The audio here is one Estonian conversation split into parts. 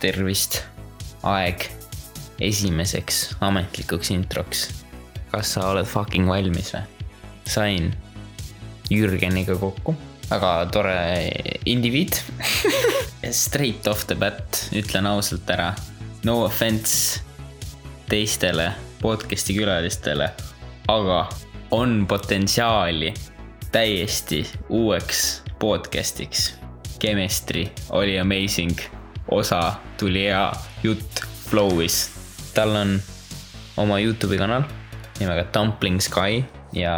tervist, aeg esimeseks ametlikuks introks. kas sa oled fucking valmis või? sain Jürgeniga kokku, väga tore indiviid Straight off the bat ütlen ausalt ära, no offense teistele podcast'i külalistele, aga on potentsiaali täiesti uueks podcast'iks. Chemistry oli amazing, osa tuli hea, jutt flow'is. tal on oma Youtube'i kanal nimega Dumpling Sky ja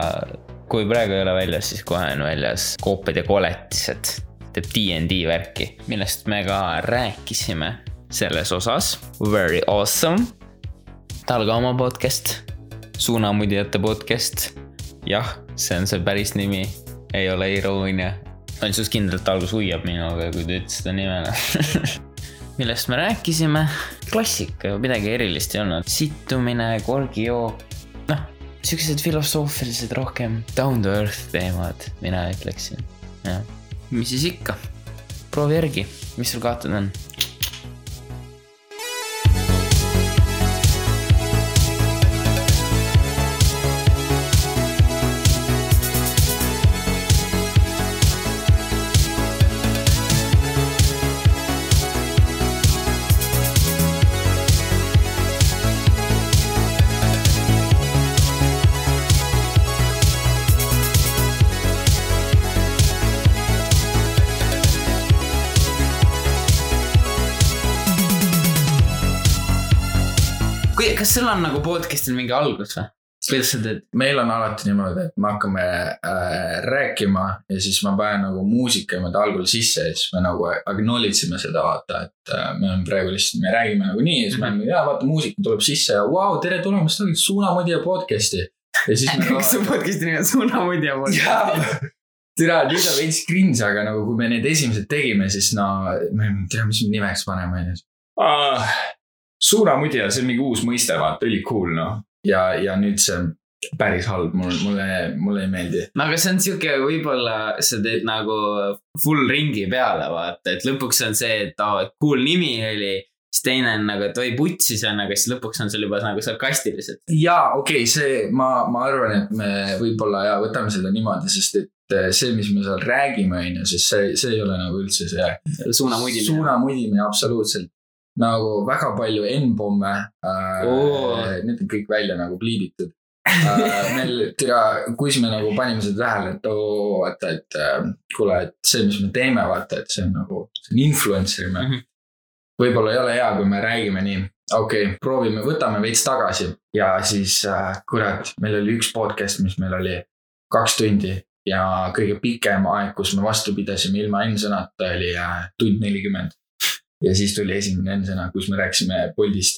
kui praegu ei ole väljas, siis kohe on väljas Kooped ja koletised. teeb DnD värki, millest me ka rääkisime selles osas. Very awesome. tal ka oma podcast, Suunamudjate podcast. jah, see on see päris nimi, ei ole iroonia. Antsus kindlalt algus hoiab minuga, kui ta ütles seda nime millest me rääkisime, klassika, midagi erilist ei olnud, sittumine, korgijook, noh, siuksed filosoofilised rohkem down to earth teemad, mina ütleksin, jah. mis siis ikka, proovi järgi, mis sul kaotada on? Kas sul on nagu podcast'il mingi algus või? kuidas sa teed? meil on alati niimoodi, et me hakkame äh, rääkima ja siis ma panen nagu muusika niimoodi algul sisse ja siis me nagu acknowledge ime seda vaata, et äh, me oleme praegu lihtsalt, me räägime nagu nii ja siis mm -hmm. me oleme, jaa vaata muusika tuleb sisse ja vau wow,, tere tulemast tagasi Suunamudija podcast'i. ja siis me. kas su podcast'i nimi on Suunamudija podcast? tere, nüüd on veits cringe, aga nagu kui me need esimesed tegime, siis no, ma ei tea, mis me nimeks paneme, onju suunamudija, see on mingi uus mõiste, vaata, üli cool noh. ja, ja nüüd see on päris halb, mulle, mulle, mulle ei meeldi. no aga see on sihuke, võib-olla sa teed nagu full ringi peale, vaata, et lõpuks on see, et aa oh,, cool nimi oli siis teine on nagu, et oi putsis on, aga siis lõpuks on sul juba nagu sarkastiliselt. jaa, okei okay,, see, ma, ma arvan, et me võib-olla ja võtame seda niimoodi, sest et eh, see, mis me seal räägime, on ju, siis see, see ei ole nagu üldse see. suunamudimine. suunamudimine, absoluutselt nagu väga palju N-pomme äh, oh.. Need on kõik välja nagu pliiditud äh, meil, tea, kui me nagu panime seda tähele, et oo, vaata, et äh, kuule, et see, mis me teeme, vaata, et see on nagu, see on influencer ime mm -hmm.. võib-olla ei ole hea, kui me räägime nii, okei okay,, proovime, võtame veits tagasi. Ja siis äh, kurat, meil oli üks podcast, mis meil oli kaks tundi ja kõige pikem aeg, kus me vastu pidasime ilma N-sõnata oli äh, tund nelikümmend ja siis tuli esimene N-sõna, kus me rääkisime Boltist.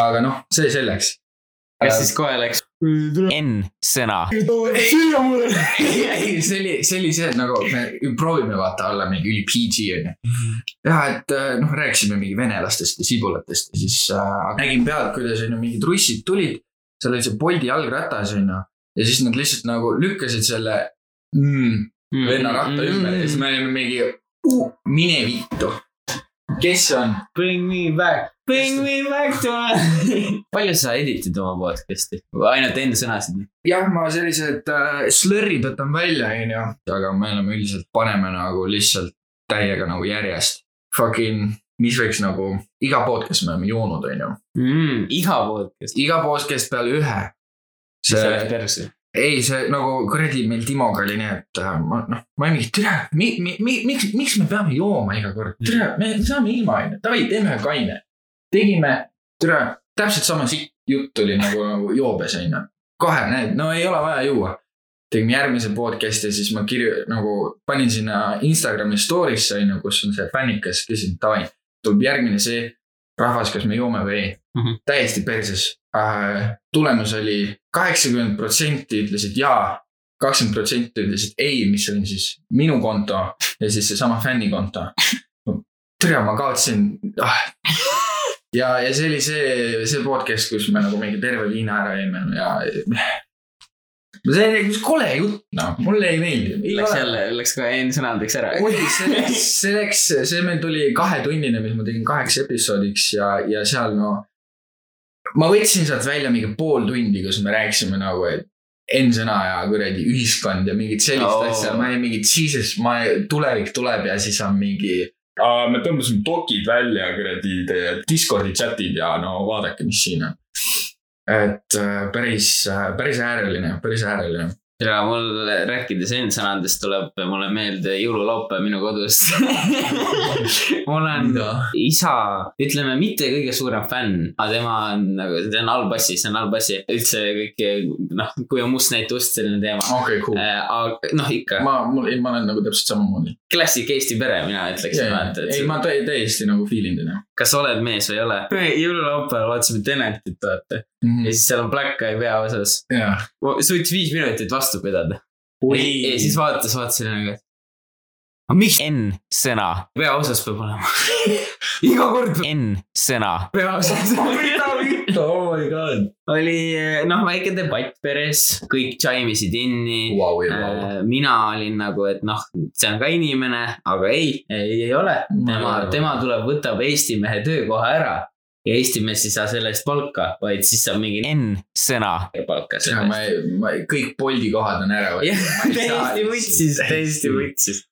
aga noh, see selleks. kas siis kohe läks N-sõna? ei, see oli, see oli see, et nagu me proovime vaata olla mingi üli PG on ju. ja et äh, noh, rääkisime mingi venelastest ja sibulatest ja siis äh, nägin pealt, kuidas on ju mingid russid tulid. seal oli see Bolti jalgratas on ju ja siis nad lihtsalt nagu lükkasid selle mm, venna ratta ümber ja siis me olime mingi uh, mine vittu kes on? Bring me back, bring me back to palju sa editid oma podcast'i, ainult enda sõnasid? jah, ma sellised äh, slurrid võtan välja, onju, aga me oleme üldiselt paneme nagu lihtsalt täiega nagu järjest. Fucking, mis võiks nagu, iga podcast me oleme joonud, onju mm,. iga podcast? iga podcast peale ühe. see läks perse ei, see nagu kuradi meil Timoga oli nii, et äh, ma noh, ma mingi türa mi,, mi, mi, miks, miks me peame jooma iga kord, türa, me saame ilma onju, davai, teeme kaine. tegime, türa, täpselt sama sitt jutt oli nagu, nagu joobes onju. kohe näed, no ei ole vaja juua. tegime järgmise podcast'i, siis ma kirju-, nagu panin sinna Instagrami story'sse onju, kus on see fännikas, küsisin davai, tuleb järgmine see rahvas, kas me joome või ei mm. -hmm. täiesti perses. Tulemus oli kaheksakümmend protsenti ütlesid jaa, kakskümmend protsenti ütlesid ei, mis oli siis minu konto ja siis seesama fännikonto. tere, ma kaotasin ah. ja, ja see oli see, see podcast, kus me nagu mingi terve viina ära jõime ja see on üks kole jutt, noh, mulle ei meeldi. Läks jälle, läks ka N-sõnadeks ära. oli, see läks, see läks, see meil tuli kahetunnine, mis ma tegin kaheks episoodiks ja, ja seal no. Ma võtsin sealt välja mingi pool tundi, kus me rääkisime nagu, et N-sõna ja kuradi ühiskond ja mingit sellist oh. asja, ma olin mingi, jesus, ma, tulevik tuleb ja siis on mingi. me tõmbasime dokid välja, kuradi Discordi chat'id ja no vaadake, mis siin on. et äh, päris, päris ääreline, päris ääreline. Ja mul rääkides N-sõnadest tuleb mulle meelde jõululaupäev minu kodust. mul on isa, ütleme mitte kõige suurem fänn, aga tema on nagu, see on allbassi, see on allbassi, üldse kõike, noh, kui on mustnäitust, selline teema. okei, cool. aga noh, ikka ma, mul, ma olen nagu täpselt samamoodi. klassik Eesti pere, mina ütleks yeah,, et ei, ma täi- täiesti nagu feel in teda kas oled mees või ei ole. jõululaupäeval vaatasime Tenetit, vaata, mm. ja siis seal on Black Eye peaosas. jah. suutis viis minutit vastu pidada. ja siis vaatas, vaatas selle nagu, et. aga miks N-sõna peaosas peab olema? iga kord N-sõna peaosas. oh my god. oli noh, väike debatt peres, kõik tšaimisid inni. Vau ja vau. mina olin nagu, et noh, see on ka inimene, aga ei, ei, ei ole. tema, tema tuleb, võtab Eesti mehe töökoha ära ja Eesti mees ei saa selle eest palka, vaid siis saab mingi N-sõna palka ja selle ma eest. ei, ma ei, kõik Bolti kohad on ära jah, täiesti võtsis, täiesti võtsis.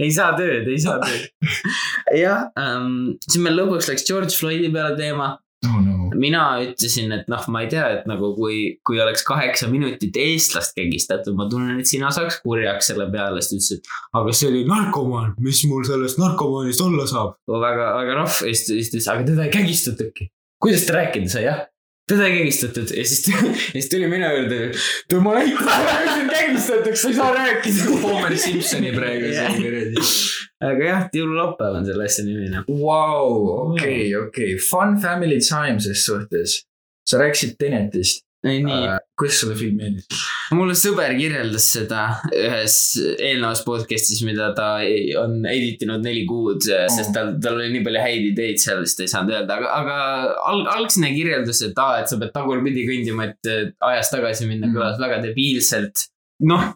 ei saa tööd, ei saa tööd. jah ähm,, siis meil lõpuks läks George Floydi peale teema. oh no. Mina ütlesin, et noh, ma ei tea, et nagu kui, kui oleks kaheksa minutit eestlast kägistatud, ma tunnen, et sina saaks kurjaks selle peale, siis ta ütles, et aga see oli narkomaan, mis mul sellest narkomaanist olla saab. väga, väga rohv ja siis ta ütles, aga teda ei kägistatudki. kuidas ta rääkida sai, jah? Teda ei kägistatud ja siis, ja siis tuli minu juurde, tema näitas, et kägistatuks, sa ei saa rääkida. Homer Simpsoni praegu siin kuradi. aga jah, jõululaupäev on selle asja nimi, noh. Vau, okei, okei, fun family time ses suhtes. sa rääkisid Tenetist, ei, nii. kuidas sulle film meeldis? mulle sõber kirjeldas seda ühes eelnevas podcast'is, mida ta on edit inud neli kuud, sest tal, tal oli nii palju häid ideid seal, siis ta ei saanud öelda, aga, aga alg-, algne kirjeldus, et aa, et sa pead tagurpidi kõndima, et ajas tagasi minna, Mhm. kõlas väga debiilselt. noh,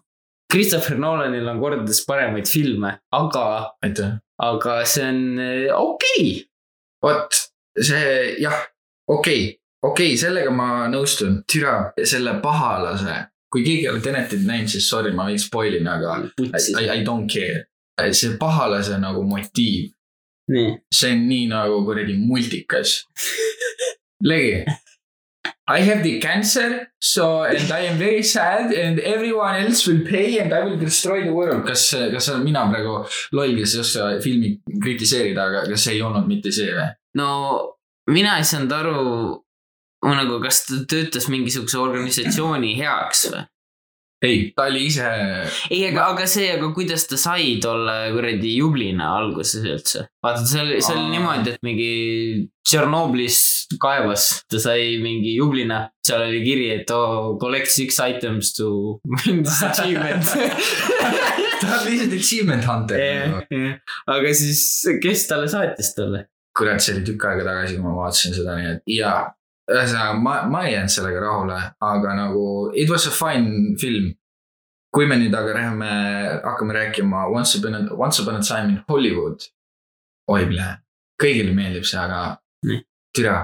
Christopher Nolanil on kordades paremaid filme, aga, aga see on eh, okei okay.. vot see jah, okei, okei, sellega ma nõustun, türa selle pahalase, kui keegi ei ole Tenetit näinud, siis sorry, ma veidi spoil in, aga I, I, I don't care. see pahalase nagu motiiv, see on nii nagu kuradi multikas. Legi. I have the cancer, so and I am very sad and everyone else will pay and I will destroy the world. kas, kas mina praegu loll, kes ei oska filmi kritiseerida, aga kas see ei olnud mitte see või? no mina ei saanud aru nagu, kas ta töötas mingisuguse organisatsiooni heaks või? ei, ta oli ise, ei, aga, aga see, aga kuidas ta sai tolle kuradi jublina alguses üldse? vaata, see oli, see oli niimoodi, et mingi Tšernobõlis kaevas ta sai mingi jublina, seal oli kiri, et oh, collect six items to win this achievement. ta on lihtsalt achievement hunter nagu. aga siis, kes talle saatis talle? kurat, see oli tükk aega tagasi, kui ma vaatasin seda, nii et ja ühesõnaga ma, ma ei jäänud sellega rahule, aga nagu it was a fine film. kui me nüüd aga läheme, hakkame rääkima Once upon a, Once upon a time in Hollywood. oi, kõigile meeldib see, aga türa,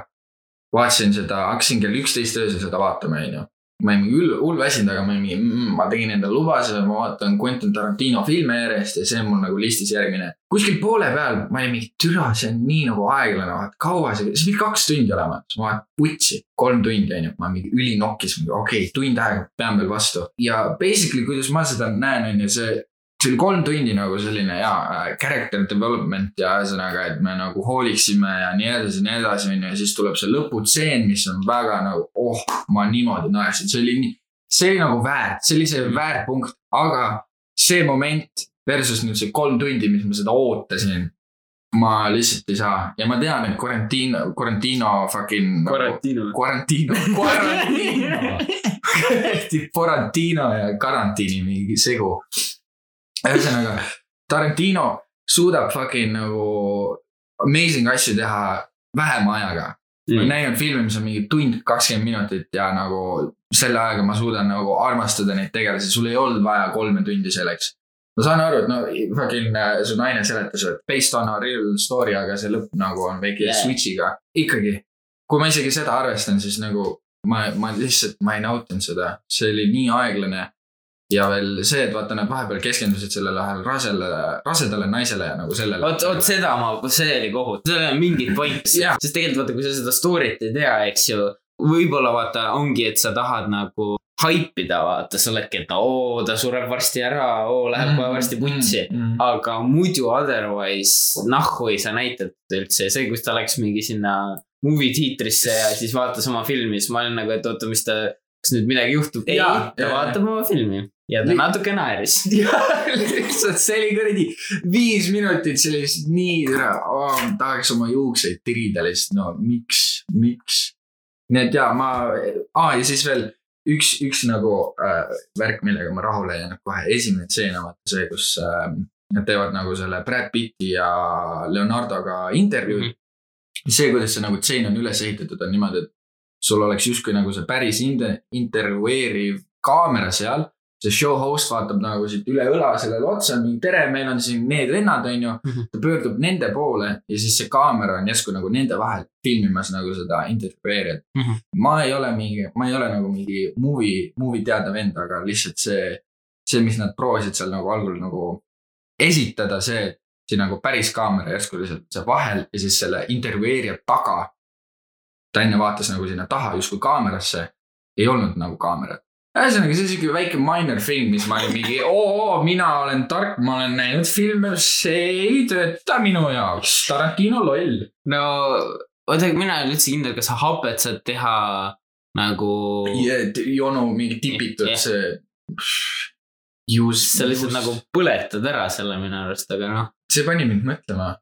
vaatasin seda, hakkasin kell üksteist öösel seda vaatama, onju. Ma olin mingi hull, väsinud, aga ma olin mingi mm,, ma tegin endale lubaduse, ma vaatan Quentin Tarantino filme järjest ja see on mul nagu listis järgmine. kuskil poole peal ma olin mingi, türa, see on nii nagu aeglane, vaata kaua see, see pidi kaks tundi olema, siis ma vaatan putsi, kolm tundi on ju, ma mingi ülinokkis, okei okay,, tund aega pean veel vastu. ja basically, kuidas ma seda näen, on ju see, see oli kolm tundi nagu selline ja äh, character development ja ühesõnaga, et me nagu hooliksime ja nii edasi ja nii edasi, on ju, ja siis tuleb see lõputseen, mis on väga nagu, oh, ma niimoodi naersin, see oli nii, see oli nagu väärt, see oli see väärtpunkt, aga see moment versus nüüd see kolm tundi, mis ma seda ootasin. ma lihtsalt ei saa ja ma tean, et Quarantino, Quarantino fucking. Quarantino. Quarantino, Quarantino. kuradi Quarantino ja karantiini mingi segu. ühesõnaga, Tarantino suudab fucking nagu amazing asju teha vähema ajaga. ma olen näinud filme, mis on mingi tund kakskümmend minutit ja nagu selle ajaga ma suudan nagu armastada neid tegelasi, sul ei olnud vaja kolme tundi selleks. ma saan aru, et no fucking äh, su naine seletas, et based on a real story, aga see lõpp nagu on väike yeah. switch'iga. ikkagi, kui ma isegi seda arvestan, siis nagu ma, ma lihtsalt, ma ei nautinud seda, see oli nii aeglane. Ja veel see, et vaata, nad vahepeal keskendusid sellele ühele rasele, rasedale naisele ja nagu sellele. vot, vot seda ma, see oli kohutav, seal ei ole mingit pointi Jaa. sest tegelikult vaata, kui sa seda story't ei tea, eks ju. võib-olla vaata ongi, et sa tahad nagu haipida, vaata, sa oledki, et oo, ta sureb varsti ära, oo, läheb kohe varsti putsi. mm.. aga muidu otherwise nahhu ei saa näidata üldse, see, kus ta läks mingi sinna movie tiitrisse ja siis vaatas oma filmi, siis ma olin nagu, et oota, mis ta, kas nüüd midagi juhtub? ei, ta vaatab oma filmi ja ta natuke naeris. lihtsalt see oli kuradi viis minutit, lihtsalt nii tore oh,, tahaks oma juukseid tirida lihtsalt, no miks, miks. nii et ja ma ah,, ja siis veel üks, üks nagu äh, värk, millega ma rahule ei jäänud kohe, esimene tseen on vaata see, kus äh, nad teevad nagu selle Brad Pitti ja Leonardoga intervjuud mm. -hmm. see, kuidas see nagu tseen on üles ehitatud, on niimoodi, et sul oleks justkui nagu see päris inter- intervjueeriv kaamera seal see show host vaatab nagu siit üle õla sellele otsa, mingi tere, meil on siin need vennad, onju. Mhm. ta pöördub nende poole ja siis see kaamera on järsku nagu nende vahel filmimas nagu seda intervjueerijat mm. -hmm. ma ei ole mingi, ma ei ole nagu mingi movie, movie teada vend, aga lihtsalt see, see, mis nad proovisid seal nagu algul nagu esitada, see, see nagu päris kaamera järsku lihtsalt see vahel ja siis selle intervjueerija taga. ta enne vaatas nagu sinna taha justkui kaamerasse, ei olnud nagu kaamerat ühesõnaga, see on siuke väike minor thing, mis ma olin mingi oo, mina olen tark, ma olen näinud filme, see ei tööta minu jaoks, Tarantino loll. no oota, mina ei ole üldse kindel, kas sa hapet saad teha nagu. Jonu mingi tipitud Jah. see. Sa lihtsalt nagu põletad ära selle minu arust, aga noh. see pani mind mõtlema.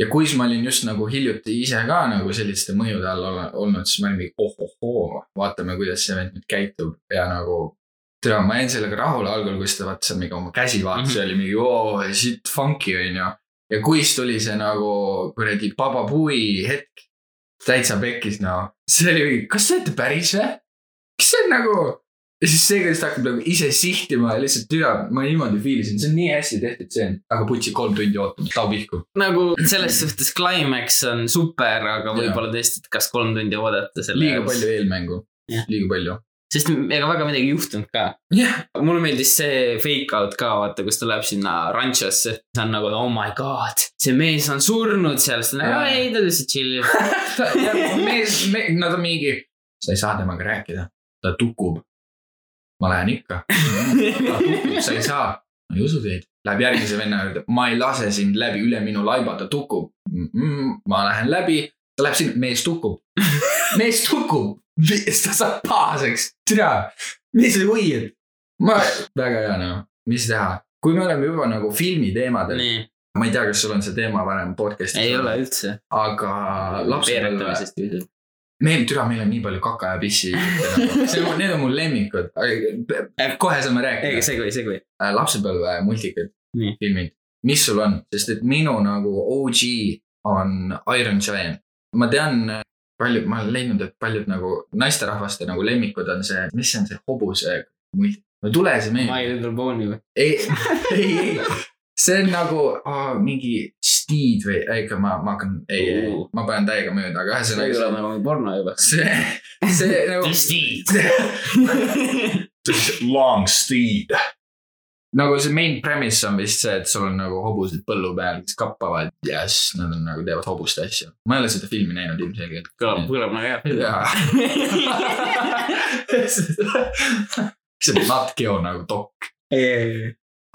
Ja kuis ma olin just nagu hiljuti ise ka nagu selliste mõjude all olnud, siis ma olin mingi oh-oh-oo, vaatame, kuidas see vend nüüd käitub ja nagu. tere, ma jäin sellega rahule algul, kus ta vaatas seal mingi oma käsi vaatas ja oli mingi oo, shit funky on ju. ja kuis tuli see nagu kuradi Baba Booey hetk. täitsa pekkis no, see oli mingi, kas te olete päris või? kas see on nagu ja siis see, ta hakkab nagu ise sihtima ja lihtsalt türa, ma niimoodi fiilisin, see on nii hästi tehtud, see on, aga putsi kolm tundi ootama, tau pihku. nagu selles suhtes climax on super, aga võib-olla tõesti, et kas kolm tundi oodata selle. liiga palju eelmängu liiga palju. sest ega väga midagi ei juhtunud ka. jah, mulle meeldis see fake out ka, vaata, kus ta läheb sinna ranchosse. see on nagu oh my god, see mees on surnud seal, siis ta on nagu ei, ta lihtsalt chill'ib. mees, me, nad on mingi, sa ei saa temaga rääkida, ta tukub. Ma lähen ikka, sa ei saa, ma ei usu teid. Läheb järgmise venna juurde, ma ei lase sind läbi üle minu laiba, ta tukub. Mm. -mm, ma lähen läbi, ta läheb sinna, mees tukub, mees tukub, ta saab pahaseks, tere, mis hoiad? ma, väga hea noh, mis teha, kui me oleme juba nagu filmiteemadel, nii, ma ei tea, kas sul on see teema varem podcast'is ei ole üldse. aga lapsepõlve, meil, türa, meil on nii palju kaka ja pissi. see on, need on mul lemmikud, kohe saame ei, rääkida. segway, segway. lapsepõlve multikad filmid, mis sul on, sest et minu nagu OG on Iron Giant. ma tean, paljud, ma olen leidnud, et paljud nagu naisterahvaste nagu lemmikud on see, mis see on see hobuse multik, no tule see My meelde. Little Pony või? ei, ei, ei, see on nagu oh, mingi Steed või, ikka ma, ma hakkan, ei, ei ma panen täiega mööda, aga see ei ole ühesõnaga nagu porno juba. see, see nagu. Long Steed. nagu see main premise on vist see, et sul on nagu hobused põllu peal, kes kappavad ja siis nad on nagu teevad hobuste asju. ma ei ole seda filmi näinud ilmselgelt. kõlab, kõlab nagu hea film. see on Nat Geo nagu dok.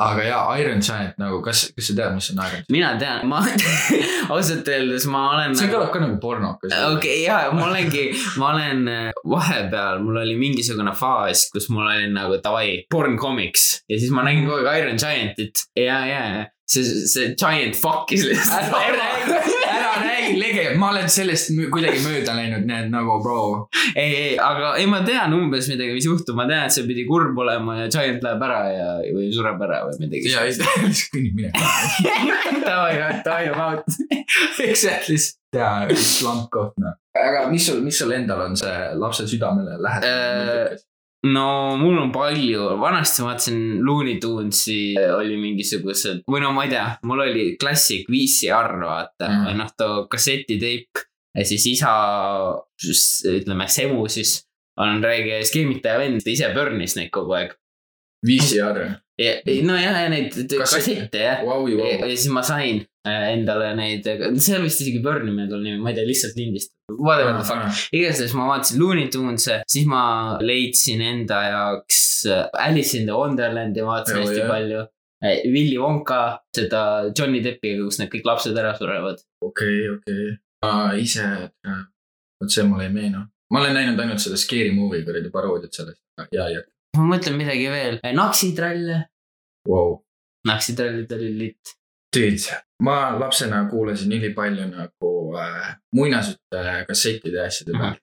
Aga jaa, Iron Giant nagu, kas, kas sa tead, mis on Iron Giant? mina tean, ma ausalt öeldes ma olen. see kõlab ka nagu pornokas. okei okay,, ja ma olengi, ma olen äh, vahepeal, mul oli mingisugune faas, kus mul oli nagu davai, porn comics ja siis ma nägin kogu aeg Iron Giantit ja, ja see, see Giant fuck'is lihtsalt. ära räägi, ära räägi, tegelikult ma olen sellest kuidagi mööda läinud, nii et nagu bro. ei, ei, aga ei, ma tean umbes midagi, mis juhtub, ma tean, et see pidi kurb olema ja Giant läheb ära ja, või sureb ära või midagi. ja siis ta lihtsalt kõnnib minema. davai, davai, I'm out. Exactly. ja slump koht noh. aga mis sul, mis sul endal on see lapse südamele Äh, lähedane? No mul on palju, vanasti ma vaatasin Looney Tunesi oli mingisugused või no ma ei tea, mul oli klassik VCR vaata mm. Või noh, too kassetiteip ja siis isa, ütleme semu siis on räige skeemitaja vend, ise burnis neid kogu aeg. VCR. nojah, ja neid kassette jah. Ja vau. ja siis ma sain äh, endale neid, seal vist isegi burnimine tuli nimi, ma ei tea, lihtsalt lindist. Whatever the fuck, igatahes ma vaatasin Looney Tunes'e, siis ma leidsin enda jaoks äh, Alice in the Wonderlandi vaatasin hästi jah. palju. Willy Wonka, seda Johnny Deppiga, kus need kõik lapsed ära surevad. okei, okei. ma ise, vot see mulle ei meenu. ma olen näinud ainult seda Scary Movie kuradi paroodiat sellest. ja, ja, ma mõtlen midagi veel, Naksitralle, vau. Naksitrallid oli litt. Dude, ma lapsena kuulasin ülipalju nagu äh, muinasjutte kassettide ja asjade pealt.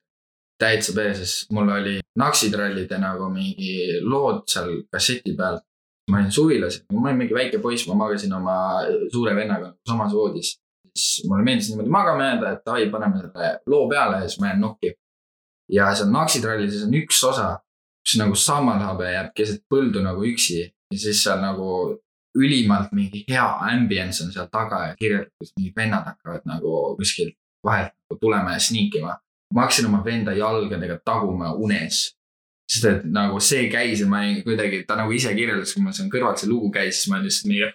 täitsa peeses, mul oli naksitrallide nagu mingi lood seal kasseti peal. ma olin suvilas, ma olin mingi väike poiss, ma magasin oma suure vennaga samas voodis. siis mulle meeldis niimoodi magama jääda, et davai, paneme selle loo peale ja siis ma jään nokki. ja seal naksitrallides on üks osa, kus nagu sammalhabe jääb keset põldu nagu üksi ja siis seal nagu ülimalt mingi hea ambience on seal taga ja kirjeldab, kus mingid vennad hakkavad nagu kuskilt vahelt nagu tulema ja sniikima. ma hakkasin oma venda jalgadega taguma unes. sest et nagu see käis ja ma olin kuidagi, ta nagu ise kirjeldas, kui ma seal kõrvalt see lugu käis, siis ma lihtsalt mingi.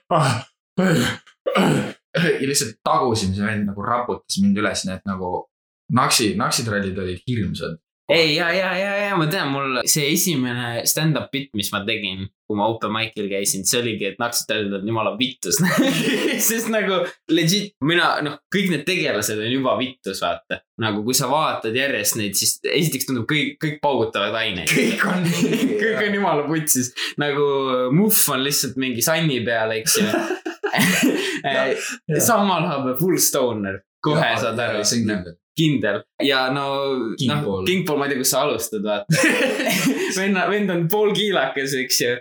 ja lihtsalt tagusin, see vend nagu raputas mind üles, nii et nagu naksi, naksitrallid olid hirmsad. ei, ja, ja, ja, ja ma tean, mul see esimene stand-up bit, mis ma tegin, kui ma open mic'il käisin, see oligi, et Naksitrallid on jumala vittus. sest nagu legit, mina, noh, kõik need tegelased on juba vittus, vaata. nagu kui sa vaatad järjest neid, siis esiteks tundub kõik, kõik paugutavad aineid. kõik on kõik on jumala putsis, nagu Muff on lihtsalt mingi sanni peal, eks ju. Sammalhabe full stoner, kohe saad aru, see on kindel. Kindel ja no, noh Paul., King Paul, ma ei tea, kus sa alustad, vaata. venna, vend on poolkiilakas, eks ju,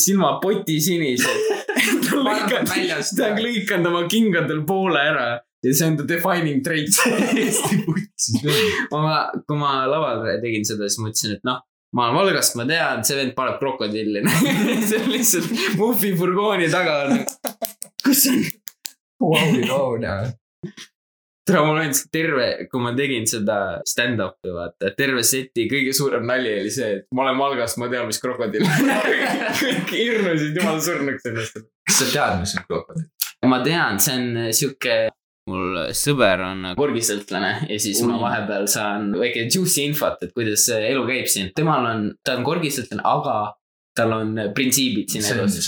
silmad potisinised. ta on lõikanud, ta on lõikanud oma kingadel poole ära ja see on ta defining trait. ma, kui ma laval tegin seda, siis mõtlesin, et noh, ma olen Valgast, ma tean, see vend paneb krokodilli. see on lihtsalt Muffi furgooni taga on. kus on? Vau, vau, näe. tere, mul andis terve, kui ma tegin seda stand-up'i, vaata, terve seti kõige suurem nali oli see, et ma olen Valgast, ma tean, mis krokodill on. kõik hirmusid jumala surnuks ennast. kas sa tead, mis on krokodill? ma tean, see on sihuke, mul sõber on korgisõltlane ja siis ma Oi. vahepeal saan väike juicy infot, et kuidas elu käib siin. temal on, ta on korgisõltlane, aga tal on printsiibid siin elus.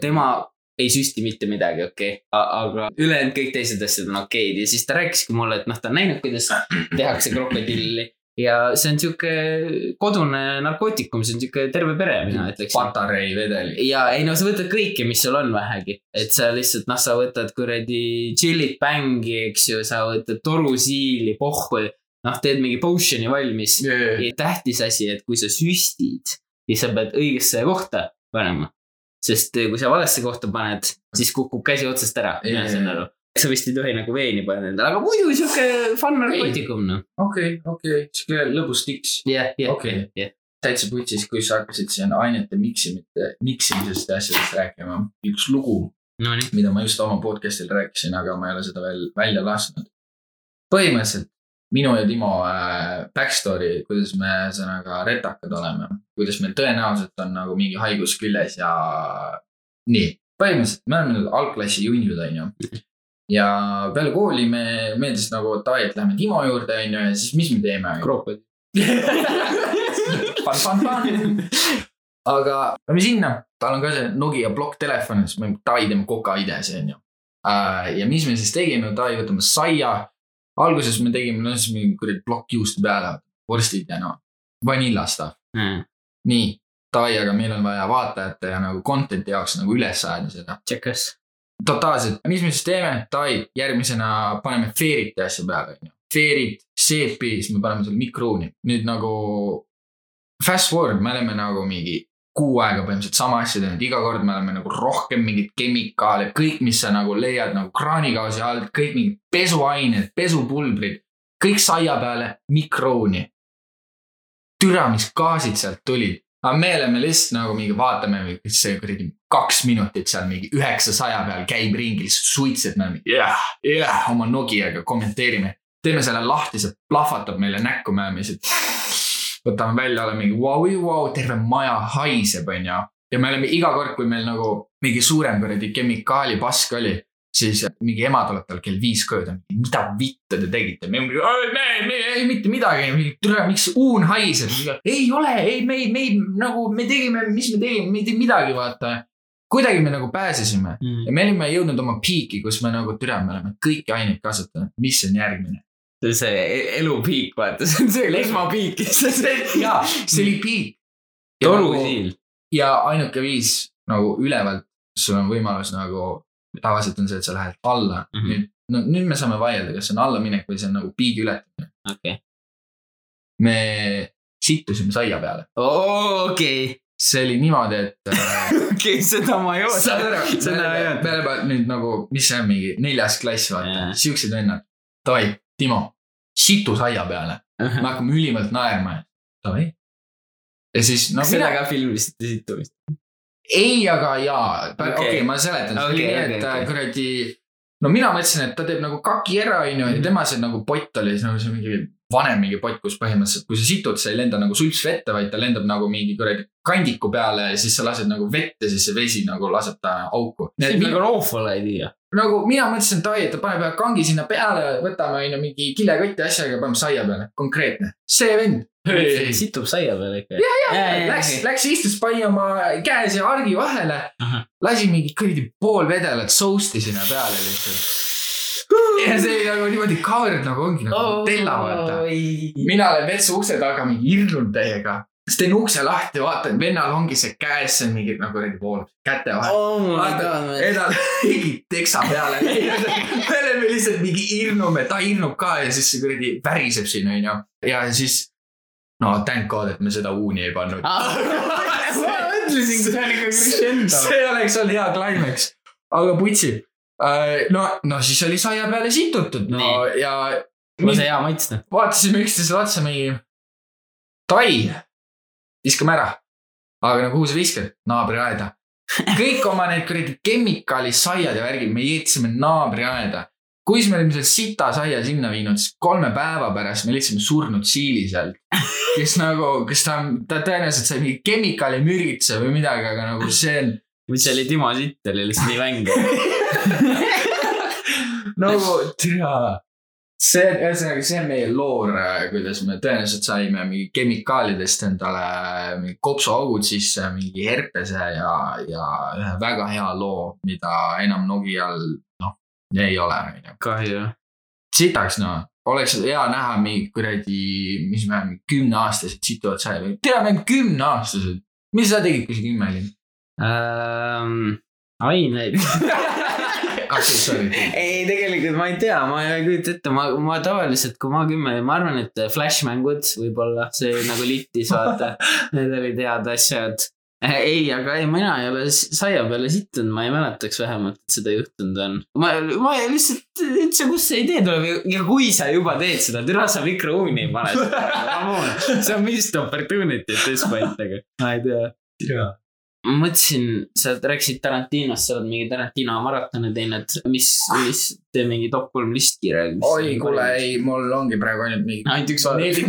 tema ei süsti mitte midagi, okei okay., aga ülejäänud kõik teised asjad on okeid ja siis ta rääkiski mulle, et noh, ta on näinud, kuidas tehakse krokodilli ja see on sihuke kodune narkootikum, see on sihuke terve pere, mina ütleksin. patarei vedel. ja ei no sa võtad kõike, mis sul on vähegi, et sa lihtsalt noh, sa võtad kuradi chill'it bängi, eks ju, sa võtad torusiili, pohhu, noh, teed mingi potion'i valmis. ja tähtis asi, et kui sa süstid, siis sa pead õigesse kohta panema. Sest kui sa valesse kohta paned, siis kukub käsi otsast ära, mina saan aru. sa vist ei tohi nagu veeni panna endale, aga muidu sihuke fun narkootikum noh. okei, okei, sihuke lõbus tiks. jah, jah, Okei. jah. täitsa putsis, kui sa hakkasid siin ainete miksimite, miksimisest ja asjadest rääkima. üks lugu, Nonii, mida ma just oma podcast'il rääkisin, aga ma ei ole seda veel välja lasknud. põhimõtteliselt minu ja Timo äh, backstory, kuidas me ühesõnaga retakad oleme, kuidas meil tõenäoliselt on nagu mingi haigus küljes ja nii. põhimõtteliselt me oleme nüüd algklassi junniud, onju. ja peale kooli me meeldis nagu, et davai, et lähme Timo juurde, onju, ja siis mis me teeme. fun. aga lähme sinna, tal on ka see Nokia plokktelefon, siis me davai teeme kokaides onju. ja mis me siis tegime, davai võtame saia. Alguses me tegime, no siis mingi kuradi plokk juustu peale, vorstid ja noh, vanillasta. nii, davai, aga meil on vaja vaatajate ja nagu content'i jaoks nagu üles ajada seda. tšekas. totaalselt, mis me siis teeme, davai, järgmisena paneme feeriti asja peale, onju. feerid, seepi, siis me paneme selle mikruuni, nüüd nagu. Fast forward, me oleme nagu mingi kuu aega põhimõtteliselt sama asja teinud, iga kord me oleme nagu rohkem mingeid kemikaale, kõik, mis sa nagu leiad nagu kraanikausi alt, kõik mingid pesuained, pesupulbrid, kõik saia peale mikrooni. türa, mis gaasid sealt tulid, aga me oleme lihtsalt nagu mingi vaatame, see kuradi kaks minutit seal mingi üheksasaja peal käib ringi, suitseb nagu jah, jah oma Nokiaga kommenteerime. teeme selle lahti, see plahvatab meile näkku, me oleme lihtsalt. Võtame välja, oleme mingi vau, vau, terve maja haiseb, onju. ja me oleme iga kord, kui meil nagu mingi suurem kuradi kemikaalipask oli, siis mingi ema tuleb tal kell viis koju, ta on, mida vittu te tegite, me mingi, me, me ei mitte midagi, tule, miks uun haiseb, ei ole, ei, me ei, me ei nagu me tegime, mis me tegime, me ei teinud midagi, vaata. kuidagi me nagu pääsesime ja me olime jõudnud oma piiki, kus me nagu türa, me oleme kõiki aineid kasutanud, mis on järgmine. See on see e- elupiik, vaata, see on see lehmapiik. jaa, see oli piik. torusiil. ja ainuke viis nagu ülevalt, sul on võimalus nagu, tavaliselt on see, et sa lähed alla mm. -hmm. nüüd, no nüüd me saame vaielda, kas see on allaminek või see on nagu piigi ületamine. okei, me sittusime saia peale, okei, see oli niimoodi, et äh, okei, seda ma ei oota. seda ei me oota. nüüd nagu, mis see on, mingi neljas klass, vaata Jaa., siuksed vennad. Davai, Timo, situ saia peale, me hakkame ülimalt naerma. Davai. ja siis, no kas seda mina, ka filmisite situmist? ei, aga jaa, okei Okei. okay,, ma seletan, nii, okei, et äh, kuradi. no mina mõtlesin, et ta teeb nagu kaki ära, onju, ja Mhm. tema see nagu pott oli siis nagu see mingi vanem mingi pott, kus põhimõtteliselt, kui sa situd, sa ei lenda nagu sulps vette, vaid ta lendab nagu mingi kuradi kandiku peale ja siis sa lased nagu vett ja siis see vesi nagu laseb ta auku. see on nagu roofala idee. nagu mina mõtlesin, et ai, et paneb ühe kangi sinna peale, võtame onju mingi kilekoti asjaga, paneme saia peale, konkreetne. see vend. situb saia peale ikka. Läks, läks istus, pani oma käe siia argi vahele lasi mingi kuradi pool vedelat sousti sinna peale lihtsalt. Ja see nagu niimoodi covered nagu ongi nagu tella vaata. mina olen vetsu ukse taga mingi irnunud täiega. siis teen ukse lahti, vaatan, vennal ongi see käes, see on mingi nagu kuradi pool käte vahel. oh Edal mingi teksa peale. me oleme lihtsalt mingi irnume, ta irnub ka ja siis see kuradi väriseb siin onju. ja siis, no thank god, et me seda uuni ei pannud. ma mõtlesin, see on ikka crescendo. see oleks olnud hea climax, aga putsi. no, no siis oli saia peale situtud, no Nii. ja lase hea maitsta. vaatasime üksteisele otsa mingi. Tai, viskame ära. aga no kuhu sa viskad? naabriaeda. kõik oma need kuradi kemikaalid, saiad ja värgid, me jätsime naabriaeda. kui siis me olime selle sita saia sinna viinud, siis kolme päeva pärast me leidsime surnud siili sealt. kes nagu, kes ta, ta tõenäoliselt sai mingi kemikaalimürgituse või midagi, aga nagu see on või see oli Timo Sitt oli lihtsalt nii vänge. nagu türa. see, ühesõnaga, see on meie loor, kuidas me tõenäoliselt saime mingi kemikaalidest endale mingi kopsuaugud sisse, mingi herpese ja, ja ühe väga hea loo, mida enam Nokial, noh, ei ole, onju. kahju. sitaks noh, oleks hea näha mingi kuradi, mis me oleme, kümneaastased situvad või, tea, me oleme kümneaastased. mis sa tegid, kui sa kümme olid? aineid. ei, tegelikult ma ei tea, ma ei kujuta ette, ma, ma tavaliselt, kui ma kümme ma arvan, et Flash mängud võib-olla, see nagu litis, vaata. Need olid head asjad. ei, aga ei, mina ei ole saia peale sittunud, ma ei mäletaks vähemalt, et seda juhtunud on. ma, ma lihtsalt üldse, kust see idee tuleb ja- kui sa juba teed seda, türa sa mikrouuni ei pane seda. see on missed opportunity at this point, aga ma ei tea ma mõtlesin, sa rääkisid Tarantinost, sa oled mingi Tarantino maratoni teinud, mis, mis, tee mingi top kolm listkirja. oi, kuule, ei, mul ongi praegu ainult mingi ainult üks neli,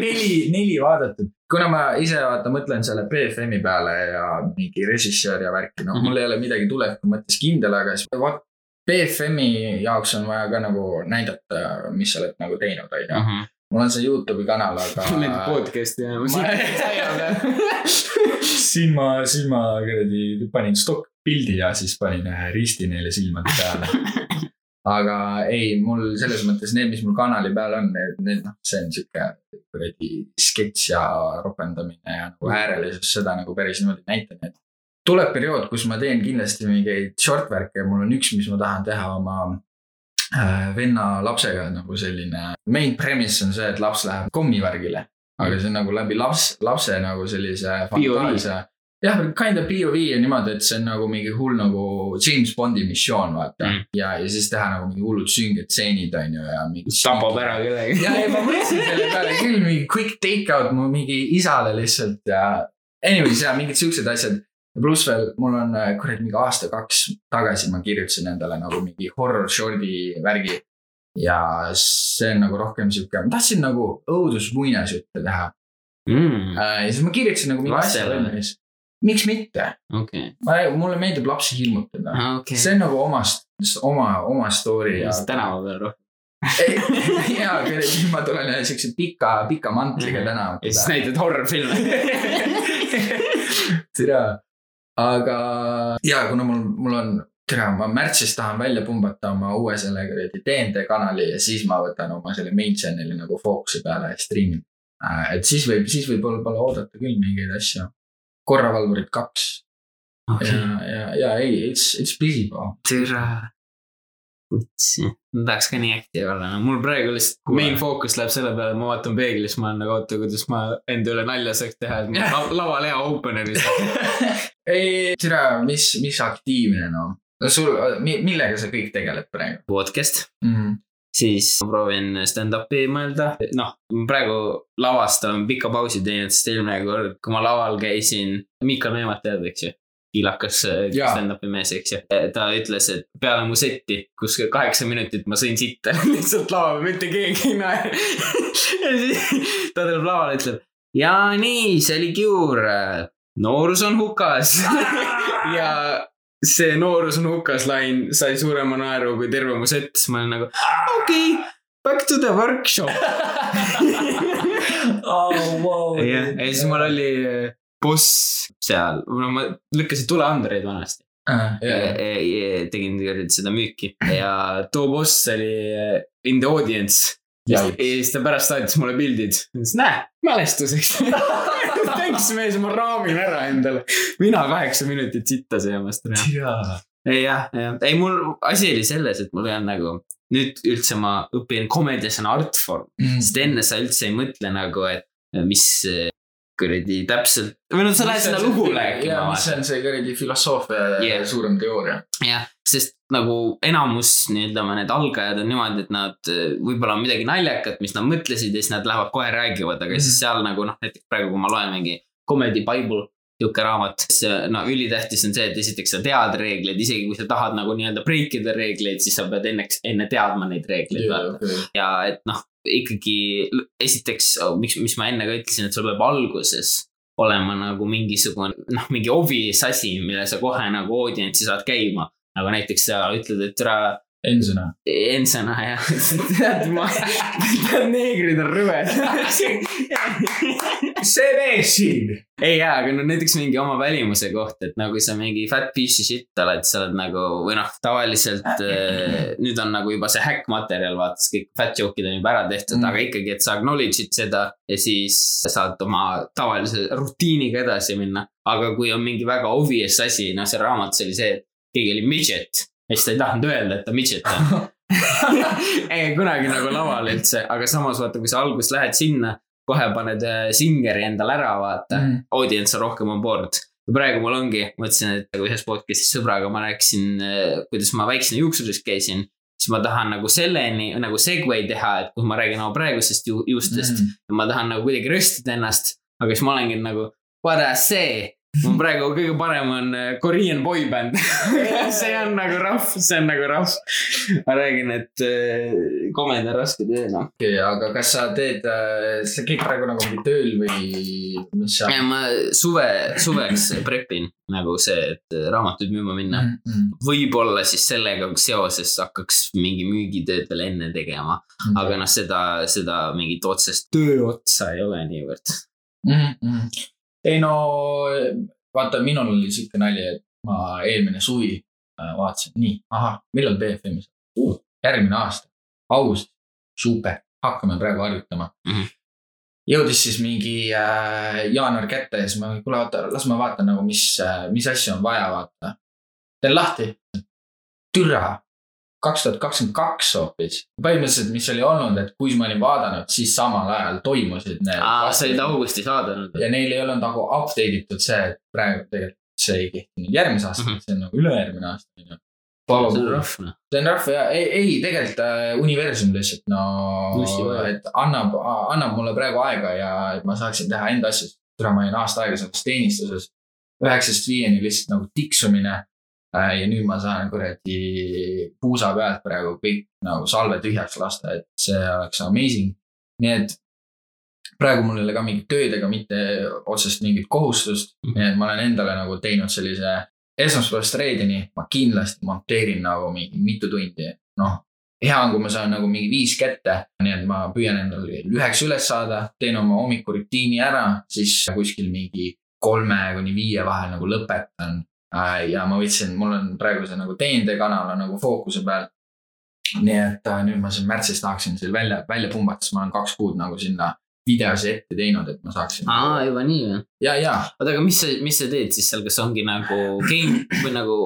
neli, neli vaadatud. kuna ma ise vaata mõtlen selle BFM-i peale ja mingi režissöör ja värki, noh, Mhm. mul ei ole midagi tuleviku mõttes kindel, aga siis vaat BFM-i jaoks on vaja ka nagu näidata, mis sa oled nagu teinud, onju. Mhm. Mul on see Youtube'i kanal, aga podcast'i ja Ma- siin ma, siin ma kuradi panin stock pildi ja siis panin ühe risti neile silmade peale. aga ei, mul selles mõttes need, mis mul kanali peal on, need, need noh, see on sihuke kuradi sketš ja ropendamine ja nagu äärelisus, seda nagu päris niimoodi ei näita, nii et. tuleb periood, kus ma teen kindlasti mingeid short värke ja mul on üks, mis ma tahan teha oma venna lapsega nagu selline. Main premise on see, et laps läheb kommivärgile, aga see on nagu läbi laps, lapse nagu sellise fantaasia. jah, kind of POV on niimoodi, et see on nagu mingi hull nagu James Bondi missioon, vaata mm.. ja, ja siis teha nagu mingi hullud sünged stseenid on ju ja mingi. tapab ära kellegi. ja, ja ma mõtlesin selle peale küll mingi quick take out mu mingi isale lihtsalt ja anyways ja mingid siuksed asjad. Pluss veel mul on äh, kuradi mingi aasta-kaks tagasi ma kirjutasin endale nagu mingi horror short'i värgi. ja see on nagu rohkem sihuke, ma tahtsin nagu õudusmuinasjutte teha Mm, äh, ja siis ma kirjutasin nagu mingi asja valmis. miks mitte, ma, mulle meeldib lapsi hirmutada. okei. see on nagu omast, oma, oma story ja. tänava peal rohkem. ja, nüüd ma tulen ühe siukse pika, pika mantliga Mhm. tänavatele. ja siis näitad horror-filme. tere, aga ja kuna mul, mul on, tere, ma märtsis tahan välja pumbata oma uue selle kuradi DND kanali ja siis ma võtan oma selle main channel'i nagu fookuse peale ja striimin. et siis võib, siis võib võib-olla oodata küll mingeid asju. korravalvurid kaks ja, ja, ja ei, it's, it's busy bro. türa. kutsi, ma tahaks ka nii active olla, no mul praegu lihtsalt main fookus läheb selle peale, ma vaatan peeglis, ma olen nagu oota, kuidas ma enda üle nalja saaks teha, et ma lav- laval hea opener'i saan. ei, tere, mis, mis aktiivne noh. no sul, millega sa kõik tegeled praegu podcast, mm? -hmm. siis ma proovin stand-up'i mõelda, noh, praegu lavast olen pika pausi teinud, sest eelmine kord, kui ma laval käisin, Miikal Meemat tead, eks ju. Kiilakas äh, stand-up'i mees, eks ju. ta ütles, et peale mu setti, kus kaheksa minutit ma sõin sitta lihtsalt lava peal, mitte keegi ei naer. ja siis ta tuleb lavale, ütleb ja nii, see oli Cure, noorus on hukas ja see noorus on hukas lain sai suurema naeru kui terve mu sett, siis ma olen nagu okei okay,, back to the workshop. oh, wow. jah, ja siis mul oli äh, boss seal, no ma lükkasin tuleandureid vanasti. Ja tegin tegelikult seda müüki. Ja too boss oli äh, in the audience. ja siis ta pärast saatis mulle pildid, ütles näe, mälestuseks. Thanks mees, ma raamin ära endale. mina kaheksa minutit sitta söömast. jah, jah, ei mul asi oli selles, et mul ei olnud nagu nüüd üldse ma õpin comedies on art form, sest enne sa üldse ei mõtle nagu, et mis eh, kuradi täpselt või no sa lähed sinna lugu rääkima jaa, mis vaata. on see kuradi filosoofia Yeah. suurem teooria. jah, sest nagu enamus nii-öelda need algajad on niimoodi, et nad eh, võib-olla on midagi naljakat, mis nad mõtlesid ja siis nad lähevad kohe räägivad, aga mm. siis seal nagu noh, näiteks praegu, kui ma loen mingi comedy bible sihuke raamat, siis no ülitähtis on see, et esiteks sa tead reegleid, isegi kui sa tahad nagu nii-öelda break ida reegleid, siis sa pead enneks, enne teadma neid reegleid yeah.. Okay. ja et noh, ikkagi esiteks, miks, mis ma enne ka ütlesin, et sul peab alguses olema nagu mingisugune noh, mingi obvious asi, mille sa kohe nagu audientsi saad käima. nagu näiteks sa ütled, et tere, Ensõna. Ensõna ja tead ma, tead neegrid on rõvedad. see mees siin. ei jaa, aga no näiteks mingi oma välimuse koht, et nagu sa mingi fat piece of shit oled, sa oled nagu või noh, tavaliselt äh, nüüd on nagu juba see hack materjal, vaata, siis kõik fat joke'id on juba ära tehtud Mm. aga ikkagi, et sa acknowledge'id seda ja siis saad oma tavalise rutiiniga edasi minna. aga kui on mingi väga obvious asi, noh, seal raamatus oli see, et keegi oli midget ja siis ta ei tahtnud öelda, et ta midget on. ei kunagi nagu laval üldse, aga samas vaata, kui sa alguses lähed sinna, kohe paned äh, singeri endale ära, vaata mm., audience on rohkem on board. ja praegu mul ongi, mõtlesin, et nagu ühes podcast'is sõbraga ma rääkisin, kuidas ma väiksena juuksuris käisin. siis ma tahan nagu selleni nagu segway teha, et kus ma räägin oma praegusest ju, juustest mm. ja ma tahan nagu kuidagi röstida ennast. aga siis ma olengi nagu, what I say. Mul praegu kõige parem on äh, Korean boy band see on nagu rough, see on nagu rough. ma räägin, et äh, komedi on raske töö, noh. okei, aga kas sa teed, sa käid praegu nagu mingi tööl või mis sa? ja ma suve, suveks prepin nagu see, et raamatuid müüma minna mm.. Mm. võib-olla siis sellega seoses hakkaks mingi müügitööd veel enne tegema, aga noh, seda, seda mingit otsest tööotsa ei ole niivõrd. mm. -hmm. Ei no vaata, minul oli siuke nali, et ma eelmine suvi äh, vaatasin, nii, ahah, millal BFM-i saab uh,? järgmine aasta, august, super, hakkame praegu harjutama Mhm. jõudis siis mingi äh, jaanuar kätte ja siis ma, kuule oota, las ma vaatan nagu, mis äh,, mis asju on vaja vaata. teen lahti. türa, kaks tuhat kakskümmend kaks hoopis. põhimõtteliselt, mis oli olnud, et kui ma olin vaadanud, siis samal ajal toimusid need. sa olid augustis vaadanud. ja neil ei olnud nagu update itud see, et praegu tegelikult see ei kehti nüüd järgmise aasta mm. -hmm. see on nagu ülejärgmine aasta, on ju. see on rough noh. see on rahva ja ei, ei tegelikult äh, universum lihtsalt no et annab, annab mulle praegu aega ja ma saaksin teha enda asju. täna ma olin aasta aega selles teenistuses, üheksast viieni lihtsalt nagu tiksumine. Ja nüüd ma saan kuradi puusa pealt praegu kõik nagu salve tühjaks lasta, et see oleks amazing. nii et praegu mul ei ole ka mingit tööd ega mitte otsest mingit kohustust, nii et ma olen endale nagu teinud sellise esmaspäevast reedeni ma kindlasti monteerin nagu mingi mitu tundi, noh. hea on, kui ma saan nagu mingi viis kätte, nii et ma püüan endale üheks üles saada, teen oma hommikurutiini ära, siis kuskil mingi kolme kuni viie vahel nagu lõpetan. Ja ma võtsin, mul on praegu see nagu TNT kanal on nagu fookuse peal. nii et äh, nüüd ma siin märtsis tahaksin selle välja, välja pumbata, sest ma olen kaks kuud nagu sinna videosi ette teinud, et ma saaksin. aa, juba nii või? ja, ja oota, aga mis sa, mis sa teed siis seal, kas ongi nagu game või nagu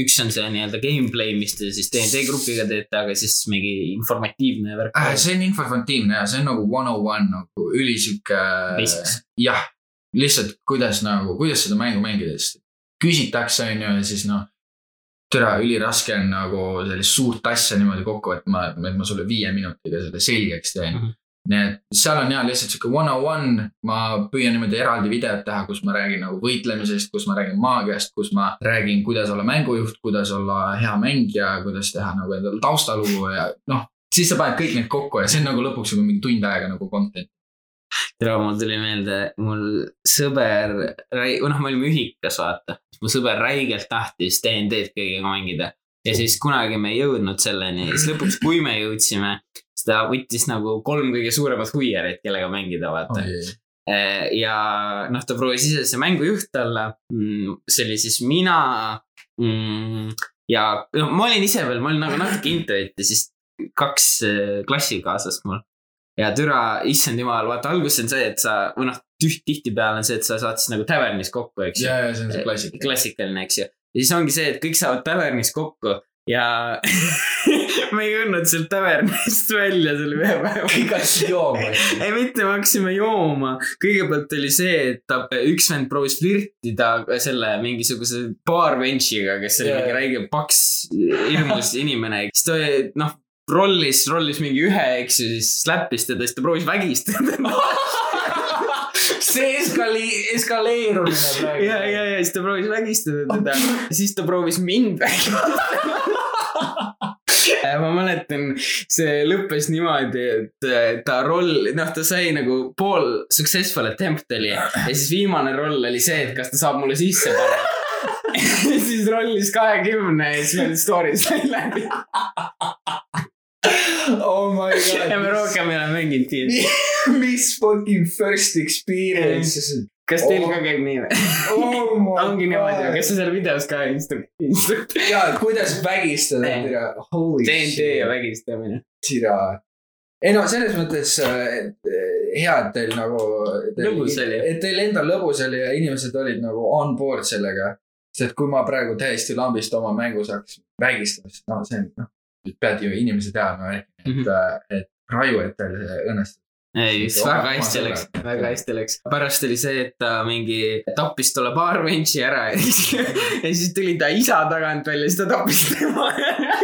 üks on see nii-öelda gameplay, mis te siis DnD grupiga teete, aga siis mingi informatiivne värk äh,. see on informatiivne ja see on nagu one on one nagu ülisihuke. Basics. jah, lihtsalt kuidas nagu, kuidas seda mängu mängida, sest küsitakse, on ju, ja siis noh. tere, üliraske on nagu sellist suurt asja niimoodi kokku võtta, ma, et ma sulle viie minutiga selle selgeks teen mm. -hmm. nii et seal on ja lihtsalt sihuke one on one, ma püüan niimoodi eraldi videot teha, kus ma räägin nagu võitlemisest, kus ma räägin maagiast, kus ma räägin, kuidas olla mängujuht, kuidas olla hea mängija, kuidas teha nagu endale taustalugu ja noh. siis sa paned kõik need kokku ja see on nagu lõpuks juba mingi tund aega nagu content. tere, mul tuli meelde, mul sõber, noh, me olime ühikas, vaata. Mu sõber räigelt tahtis DnD-d kõigiga mängida ja siis kunagi me ei jõudnud selleni, siis lõpuks, kui me jõudsime, siis ta võttis nagu kolm kõige suuremat huijarit, kellega mängida, vaata. ja noh, ta proovis ise see mängujuht olla. see oli siis mina mm, ja noh, ma olin ise veel, ma olin nagu natuke intuit ja siis kaks äh, klassikaaslast mul. ja türa, issand jumal, vaata alguses on see, et sa või noh, tihtipeale on see, et sa saad siis nagu tavernis kokku, eks ju. ja, ja see on see klassika. klassikaline, eks ju. ja siis ongi see, et kõik saavad tavernis kokku ja me ei jõudnud sealt tavernist välja selle ühe päeva. kõik hakkasid jooma. ei, mitte me hakkasime jooma. kõigepealt oli see, et ta, üks vend proovis flirtida selle mingisuguse baarbenchiga, kes oli Jaa, mingi räige paks, hirmus inimene. siis ta noh, rollis, rollis mingi ühe, eks ju, siis släppis teda, siis ta proovis vägistada. see eskali-, eskaleerumine praegu. ja, ja, ja siis ta proovis vägistada teda, siis ta proovis mind vägistada. ma mäletan, see lõppes niimoodi, et äh, ta roll, noh, ta sai nagu pool successful attempt oli ja siis viimane roll oli see, et kas ta saab mulle sisse panna. siis rollis kahekümne ja siis meil story sai läbi oh my god. ja me rohkem ei ole mänginud tiimi. mis fucking first experience. kas teil ka käib nii või? oh ongi niimoodi, kas sa seal videos ka instru-, instru-, ja kuidas vägistada tira. Holy DnD ja. vägistamine. tira. ei no selles mõttes äh, hea, et teil nagu. Lõbus oli. et teil endal lõbus oli ja inimesed olid nagu on board sellega. sest et kui ma praegu täiesti lambist oma mängus hakkasin vägistama, siis no see on noh, pead ju inimesi teadma, et mm, -hmm. et Raivo, et tal õnnestus. ei, siis väga hästi läks, väga hästi läks. pärast oli see, et ta mingi tappis tolle baarbenchi ära ja siis, ja siis tuli ta isa tagant välja, siis ta tappis tema ära.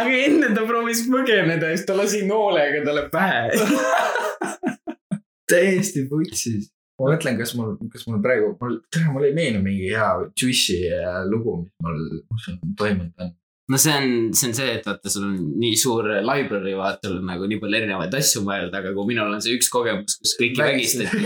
aga, enne ta proovis põgeneda ja siis ta lasi noolega talle pähe. täiesti vutsis. Ma mõtlen, kas mul, kas mul praegu, mul, mul ei meenu mingi hea juicy äh, lugu, mis mul, mis on toimunud on. no see on, see on see, et vaata, sul on nii suur library, vaata, sul on nagu nii palju erinevaid asju mõelda, aga kui minul on see üks kogemus, kus kõiki vägistati,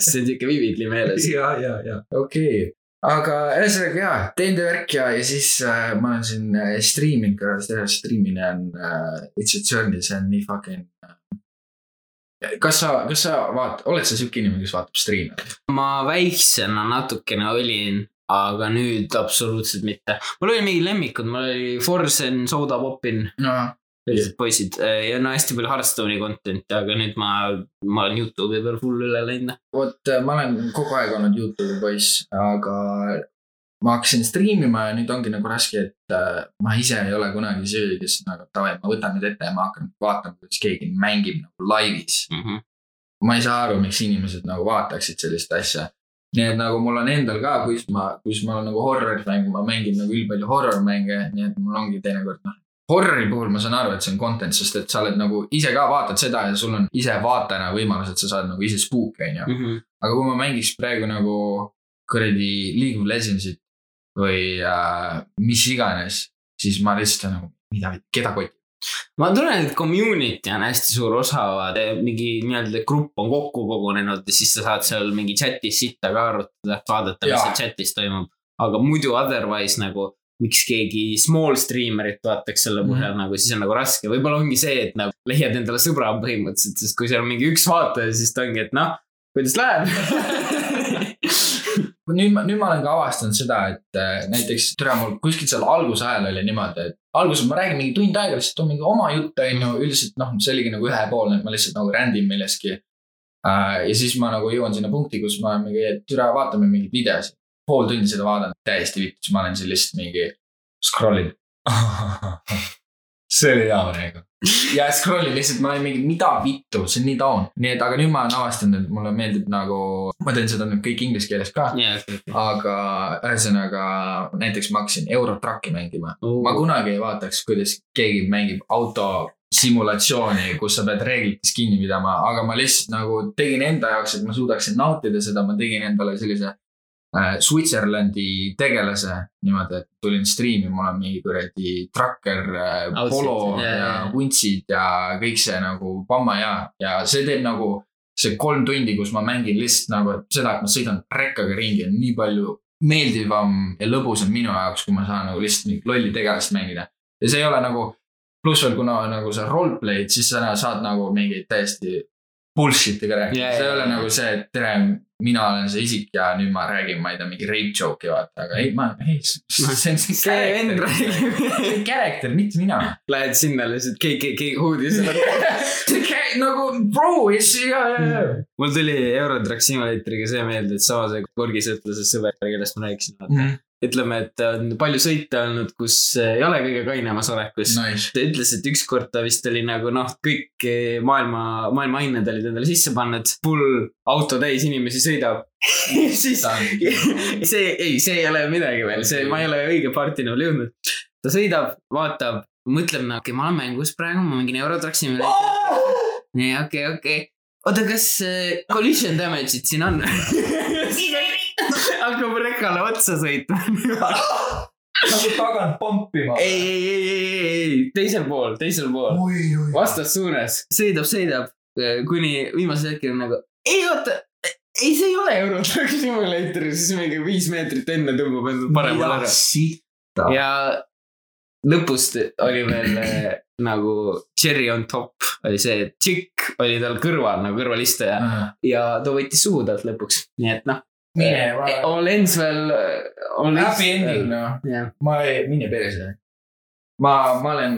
see on siuke vividly meeles. ja, ja, ja okei okay., aga ühesõnaga jaa, teen töö värk ja, ja siis äh, ma olen siin äh, striiminud ka, selle striimimine on äh,, it's a journey, see on nii fucking äh, kas sa, kas sa vaat-, oled sa siuke inimene, kes vaatab striime? ma väiksena natukene olin, aga nüüd absoluutselt mitte. mul oli mingi lemmikud, mul oli Forsen, Soda Popin, no sellised poisid ja no hästi palju Hearthstone'i content'i, aga nüüd ma, ma olen Youtube'i peal full üle läinud. vot ma olen kogu aeg olnud Youtube'i poiss, aga ma hakkasin striimima ja nüüd ongi nagu raske, et äh, ma ise ei ole kunagi see, kes nagu davai, ma võtan nüüd ette ja ma hakkan vaatama, kuidas keegi mängib nagu laivis. ma ei saa aru, miks inimesed nagu vaataksid sellist asja. nii et nagu mul on endal ka, kus ma, kus ma olen nagu horrori fänn, ma mängin nagu ülipalju horror mänge, nii et mul ongi teinekord noh. Horrori puhul ma saan aru, et see on content, sest et sa oled nagu ise ka vaatad seda ja sul on ise vaatajana võimalus, et sa saad nagu ise spuuki, onju. Mhm. aga kui ma mängiks praegu nagu kuradi League of Legendsit või äh, mis iganes, siis ma lihtsalt olen nagu, mida, keda kotib. ma tunnen, et community on hästi suur osa, mingi nii-öelda grupp on kokku kogunenud ja siis sa saad seal mingi chat'is sitta ka arutada, vaadata, mis seal chat'is toimub. aga muidu otherwise nagu, miks keegi small streamer'it vaataks selle põhjal mm Mhm. -hmm. nagu, siis on nagu raske, võib-olla ongi see, et nagu leiad endale sõbra põhimõtteliselt, sest kui seal on mingi üks vaataja, siis ta ongi, et noh, kuidas läheb nüüd ma, nüüd ma olen ka avastanud seda, et äh, näiteks tere, mul kuskil seal alguse ajal oli niimoodi, et alguses ma räägin mingi tund aega lihtsalt mingi oma jutt, on ju, üldiselt noh, see oligi nagu ühepoolne, et ma lihtsalt nagu rändin millestki äh,. ja siis ma nagu jõuan sinna punkti, kus ma mingi, et tere, vaatame mingeid videosid. pool tundi seda vaatan, täiesti vittus, ma olen siin lihtsalt mingi scroll in. see oli hea praegu. Ja scroll in lihtsalt, ma olen mingi, mida vittu, see on nii down. nii et, aga nüüd ma olen avastanud, et mulle meeldib nagu, ma teen seda nüüd kõik inglise keeles ka. jaa, okei, aga ühesõnaga näiteks ma hakkasin Eurotracki mängima. ma okei. kunagi ei vaataks, kuidas keegi mängib auto simulatsiooni, kus sa pead reeglitest kinni pidama, aga ma lihtsalt nagu tegin enda jaoks, et ma suudaksin nautida seda, ma tegin endale sellise Switzerlandi tegelase niimoodi, et tulin striimi, mul on mingi kuradi trakker äh,, polo jaa, ja vuntsid ja kõik see nagu pamma ja, ja see teeb nagu see kolm tundi, kus ma mängin lihtsalt nagu seda, et ma sõidan rekkaga ringi, on nii palju meeldivam ja lõbusam minu jaoks, kui ma saan nagu lihtsalt mingit lolli tegelast mängida. ja see ei ole nagu, pluss veel kuna nagu sa roleplay'd, siis sa saad nagu mingeid täiesti bullshit'i ka rääkida yeah,, see ei jaa, ole jaa. nagu see, et tere, mina olen see isik ja nüüd ma räägin, ma ei tea, mingi rape joke'i vaata, aga ei, ma, ei, see on see character, see on character, mitte mina. Lähed sinna lihtsalt KKK huudis. nagu bro, ja, ja, ja. mul tuli Eurotrack Simulatoriga see meelde, et sama see Korgisõtlase sõber, kellest ma rääkisin mm.. ütleme, et on palju sõite olnud, kus ei ole kõige kainemas olekus. Nice. ta ütles, et ükskord ta vist oli nagu noh, kõik eh, maailma, maailma ained olid endale sisse pannud, full auto täis inimesi sõidab. siis see, ei, see ei ole midagi veel, see, ma ei ole õige partini veel jõudnud. ta sõidab, vaatab, mõtleb nagu, okei, ma olen mängus praegu, ma mängin Eurotrack Simulatorit. nii, okei, okei. oota, kas äh, collision damage'id siin on? hakkab rekale otsa sõitma. nagu tagant pompima. ei, ei, ei, ei, ei, ei, teisel pool, teisel pool, vastassuunas, sõidab, sõidab, kuni viimasel hetkel nagu, ei oota, ei, see ei ole Eurotrack Simulator, siis mingi viis meetrit enne tõmbab endale paremale ära. ja lõpus t- oli veel eh, nagu cherry on top. Oli see, et tšikk oli tal kõrval nagu kõrvalistaja ja ta võttis suhu talt lõpuks, nii et noh. mine, all ends veel. happy ending noh, jah, ma ei, mine perse. ma, ma olen,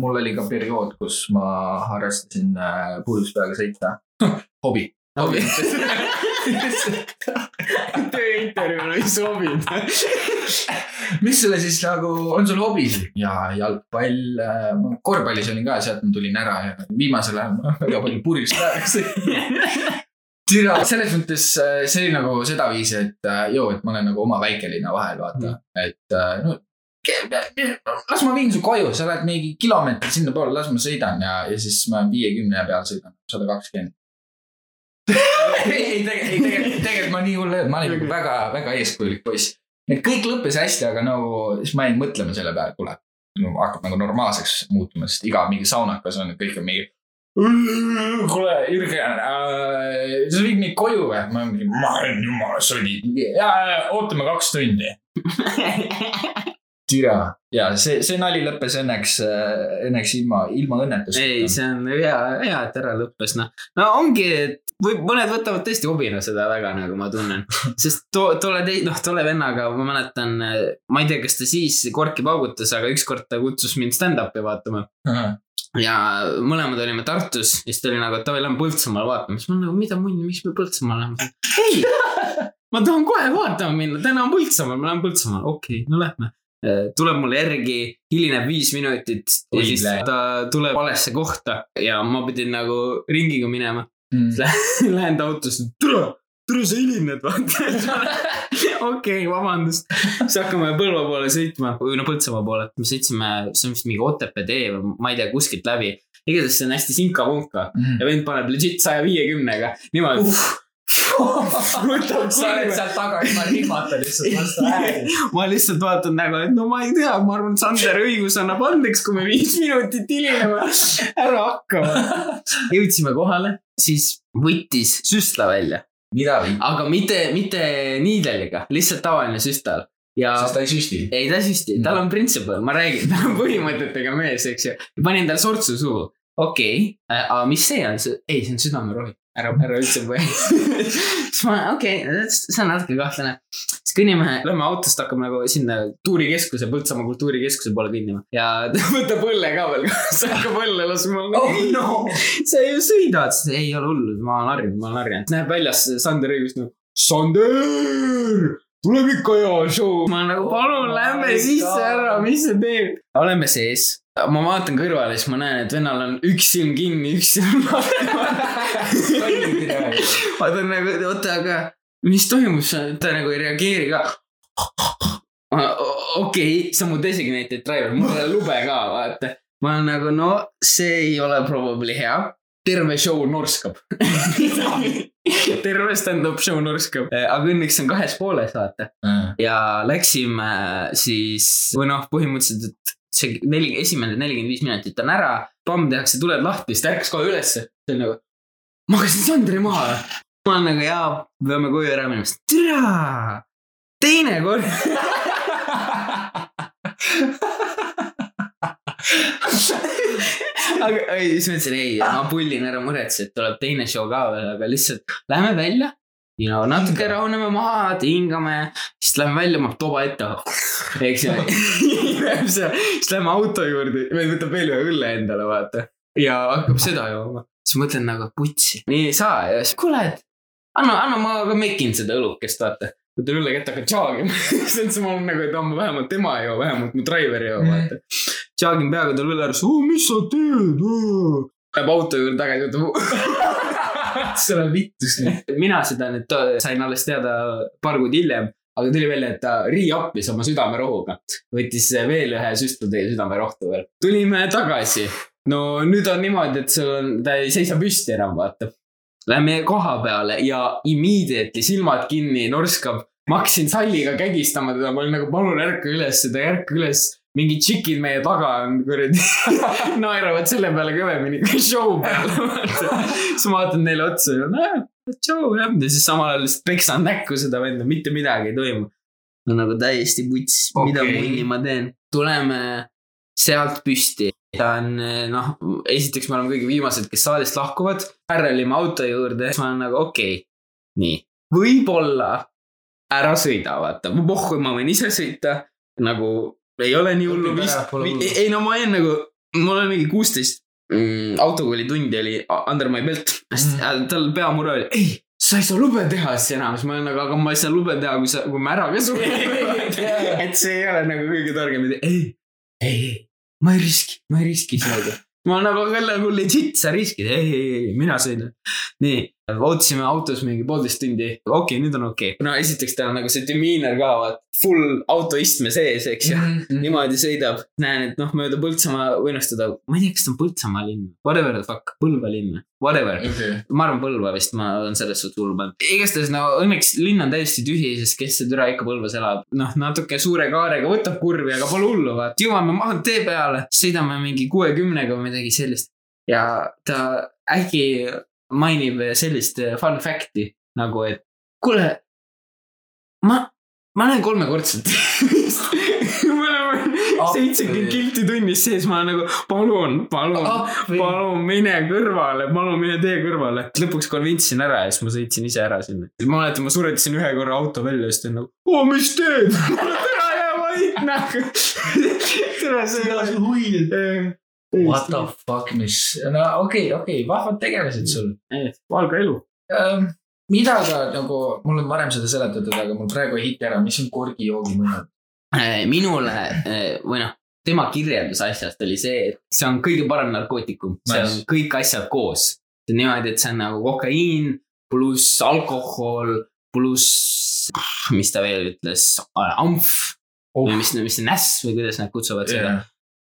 mul oli ka periood, kus ma harrastasin äh, purjuspeaga sõita. hobi. tööintervjuul ei sobinud. mis sulle siis nagu, on sul hobisid? ja jalgpall, korvpallis olin ka, sealt ma tulin ära ja viimasel ajal ma väga palju purjus peaga sõitsin. türa, selles mõttes äh, see oli nagu sedaviisi, et äh, joo, et ma olen nagu oma väikelinna vahel, vaata, et äh, no. las ma viin su koju, sa oled mingi kilomeetri sinnapoole, las ma sõidan ja, ja siis ma viiekümne peal sõidan, sada kakskümmend. ei, ei tegelikult, ei tegelikult, tegelikult ma nii hull ei olnud, ma olin nagu väga, väga eeskujulik poiss. et kõik lõppes hästi, aga nagu siis ma jäin mõtlema selle peale, kuule no, hakkab nagu normaalseks muutuma, sest iga mingi saunakas on, kõik on mingi. kuule, Jürgen äh,, sa viid mind koju või? ma mingi, ma olen jumala sodi. ja, ja ootame kaks tundi. türa ja see, see nali lõppes õnneks, õnneks ilma, ilma õnnetuseta. ei, see on hea, hea, et ära lõppes, noh. no ongi, et või mõned võtavad tõesti hobina seda väga nagu ma tunnen. sest to, tolle tei-, noh, tolle vennaga ma mäletan, ma ei tea, kas ta siis korki paugutas, aga ükskord ta kutsus mind stand-up'i vaatama. Ja mõlemad olime Tartus ja siis ta oli nagu, et davai, lähme Põltsamaale vaatama, siis ma nagu, mida munni, miks me Põltsamaale läheme? ei, ma tahan kohe vaatama minna, täna on Põltsamaal, me läheme Põltsamaale, okei okay,, no lähme. tuleb mulle järgi, hilineb viis minutit ja Oi, siis ta tuleb valesse kohta ja ma pidin nagu ringiga minema. Mm. Lähen ta autosse, tule, tule sa hilined, vaata. okei, vabandust. siis hakkame Põlva poole sõitma või no Põltsamaa poole, me sõitsime, see on vist mingi Otepää tee või ma ei tea, kuskilt läbi. igatahes see on hästi sinka-vonka ja vend paneb legit saja viiekümnega, niimoodi. võtab sa oled seal taga ilma rihmata lihtsalt vastu ääri. ma lihtsalt vaatan nagu, et no ma ei tea, ma arvan, et Sander õigus annab andeks, kui me viis minutit hilineme. ära hakka. jõudsime kohale, siis võttis süstla välja, mida või? aga mitte, mitte niideliga, lihtsalt tavaline süstal. ja sest ta ei süsti. ei, ta süsti, tal on principle, ma räägin, ta on põhimõtetega mees, eks ju. panin tal sortsu suhu, okei okay., aga mis see on, ei, see on südamerohi, ära, ära üldse põe. siis ma, okei okay,, see on natuke kahtlane. siis kõnnime, lähme autost, hakkame nagu sinna tuurikeskuse, Põltsamaa kultuurikeskuse poole kõndima ja ta võtab õlle ka veel kaasa, hakkab õlle laskma. oh no. sa ju sõidad, siis ei ole hullu, ma olen harjunud, ma olen harjunud. näeb väljas Sander õigus nagu, Sander, tuleb ikka hea show. ma nagu, palun lähme my sisse ära, mis sa teed. oleme sees, ma vaatan kõrvale, siis ma näen, et vennal on üks silm kinni, üks silm lahti. vaatan nagu, oota, aga mis toimub, ta nagu ei reageeri ka. okei okay,, sa mu designated driver, mul ei ole lube ka, vaata. ma olen nagu, no see ei ole probably hea. terve show norskab. terve stand-up show norskab, aga õnneks on kahes pooles, vaata. ja läksime siis, või noh, põhimõtteliselt, et see neli, esimene nelikümmend viis minutit on ära. pamm tehakse tuled lahti, siis ta ärkas kohe ülesse. see on nagu, magasin Sandri maha. ma olen nagu jaa, peame koju ära minema, siis türa, teine kord. aga ei, siis ma ütlesin ei, ma pullin ära muretse, et tuleb teine show ka veel, aga lihtsalt lähme välja. know, natuke rahuneme maha, hingame, siis lähme välja, ma toba ette. eks ju, siis lähme auto juurde, võtab veel ühe õlle endale, vaata. ja hakkab seda jooma, siis mõtlen nagu putsi, nii ei saa ja siis kuule, et anna, anna ma ka mekin seda õlukest, vaata. võtan õlle kätte, hakkan tšaagima, siis ma olen nagu, et amma vähemalt tema ei joo, vähemalt mu driver ei joo, vaata. tšaagin peaga tal õlle ääres, mis sa teed? Läheb auto juurde tagasi, võtab see on vittus nii. mina seda nüüd sain alles teada paar kuud hiljem, aga tuli välja, et ta re-up'is oma südamerohuga. võttis veel ühe süstla teie südamerohtu veel. tulime tagasi. no nüüd on niimoodi, et sul on, ta ei seisa püsti enam, vaata. Lähme koha peale ja immediately silmad kinni, norskab. ma hakkasin salliga kägistama teda, ma olin nagu palun ärka üles, ta ei ärka üles. Mingid tšikid meie taga on kuradi, naeravad selle peale kõvemini kui show peale. siis ma vaatan neile otsa ja näe, tšau jah, ja siis samal ajal lihtsalt peksan näkku seda venda, mitte midagi ei toimu. no nagu täiesti puts okay., mida munni ma teen. tuleme sealt püsti, ta on noh, esiteks me oleme kõige viimased, kes saalist lahkuvad, pärrelime auto juurde, siis ma olen nagu okei okay., nii, võib-olla ära sõida, vaata, pohhu, ma võin ise sõita, nagu ei ole nii hullu vist ei no ma jään nagu, mul on mingi kuusteist mm, autokoolitundi oli under my belt mm., tal peamure oli, ei, sa ei saa lube teha siis enam, siis ma olen nagu, aga ma ei saa lube teha, kui sa, kui ma ära ka suren. et see ei ole nagu kõige targem idee, ei, ei, ei, ma ei riski, ma ei riski sellega. ma olen nagu, nagu legit, sa riskid, ei, ei, ei, mina sõidan. nii, ootasime autos mingi poolteist tundi, okei okay,, nüüd on okei okay.. no esiteks tal on nagu see demeanor ka, vaat full auto istme sees, eks ju. niimoodi sõidab, näen, et noh, mööda Põltsamaa või seda, ma ei tea, kas ta on Põltsamaa linn, whatever the fuck, Põlva linn, whatever. ma arvan Põlva vist, ma olen selles suhtes hullu pannud. igastahes no õnneks linn on täiesti tühi, sest kes see türa ikka Põlvas elab. noh, natuke suure kaarega võtab kurvi, aga pole hullu, vaat jõuame maantee peale, sõidame mingi kuuekümnega või midagi sellist. ja ta äkki mainib sellist fun fact'i nagu, et kuule, ma, ma näen kolmekordselt me oleme seitsekümmend kilti tunnis sees, ma olen nagu palun, palun, palun mine kõrvale, palun mine tee kõrvale. lõpuks konvintsin ära ja siis ma sõitsin ise ära sinna. ma mäletan, ma suretasin ühe korra auto välja ja siis ta on nagu, oo mis teed? tere jää vait nagu. tere, see ei ole. What the fuck, mis, no okei okay,, okei okay,, vahvad tegelased sul valge elu. ähm,. mida ka nagu, mul on varem seda seletatud, aga mul praegu ei hiti ära, mis on korgijoogi mõjud? minule eh, või noh, tema kirjeldus asjast oli see, et see on kõige parem narkootikum, see on Nice. kõik asjad koos. niimoodi, et see on nagu kokaiin pluss alkohol pluss, mis ta veel ütles, amf Oh. või mis, mis see näss või kuidas nad kutsuvad seda.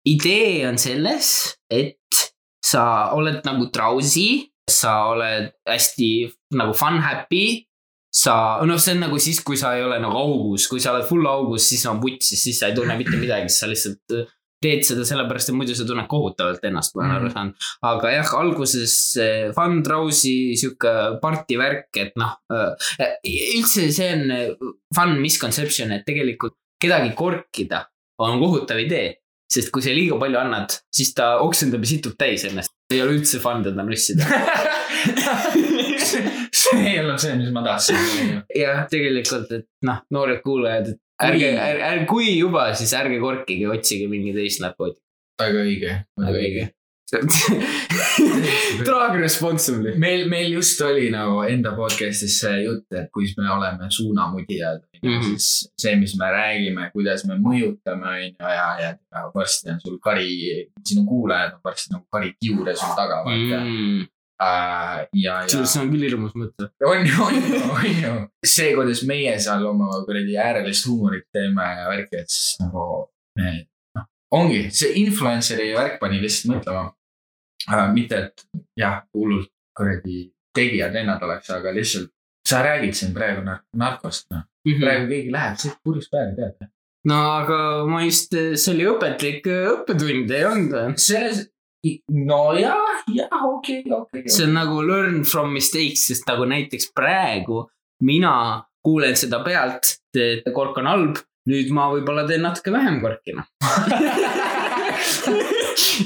Idee on selles, et sa oled nagu drowsy, sa oled hästi nagu fun happy. sa, noh, see on nagu siis, kui sa ei ole nagu augus, kui sa oled full augus, siis on vutsis, siis sa ei tunne mitte midagi, sa lihtsalt äh, teed seda sellepärast, et muidu sa tunned kohutavalt ennast, ma olen aru Mhm. saanud. aga jah, alguses fun, drowsy, sihuke party värk, et noh äh,. üldse see on fun misconception, et tegelikult kedagi korkida on kohutav idee sest kui sa liiga palju annad, siis ta oksendab ja situb täis ennast. ei ole üldse fun teda nussida. see ei olnud see, mis ma tahtsin. jah, tegelikult, et noh, noored kuulajad, et ärge, ärge, ärge, kui juba, siis ärge korkige, otsige mingi teist narkootikumit. väga õige, väga õige. Drug responsibly. meil, meil just oli nagu enda podcast'is see jutt, et kus me oleme suunamudijad mm. -hmm. siis see, mis me räägime, kuidas me mõjutame, on ju, ja, ja ja varsti on sul kari, sinu kuulajad on varsti nagu kari kiure sul taga, vaata mm.. Uh, ja, ja see on küll hirmus mõte. on ju, on ju, on ju. see, kuidas meie seal oma kuradi äärelist huumorit teeme ja värki, et siis nagu me, noh, ongi see influencer'i värk pani lihtsalt mõtlema. mitte, et jah, hullult kuradi tegijad vennad oleks, aga lihtsalt sa räägid siin praegu nar narkost, noh. praegu keegi läheb, see purjus päev, tead. no aga ma just, see oli õpetlik äh, õppetund, ei olnud või? selles, no jah, jah, okei, okei. see on nagu learn from mistakes, sest nagu näiteks praegu mina kuulen seda pealt, et kork on halb, nüüd ma võib-olla teen natuke vähem korki, noh.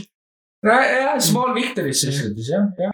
jah, small victories selles suhtes jah, jah.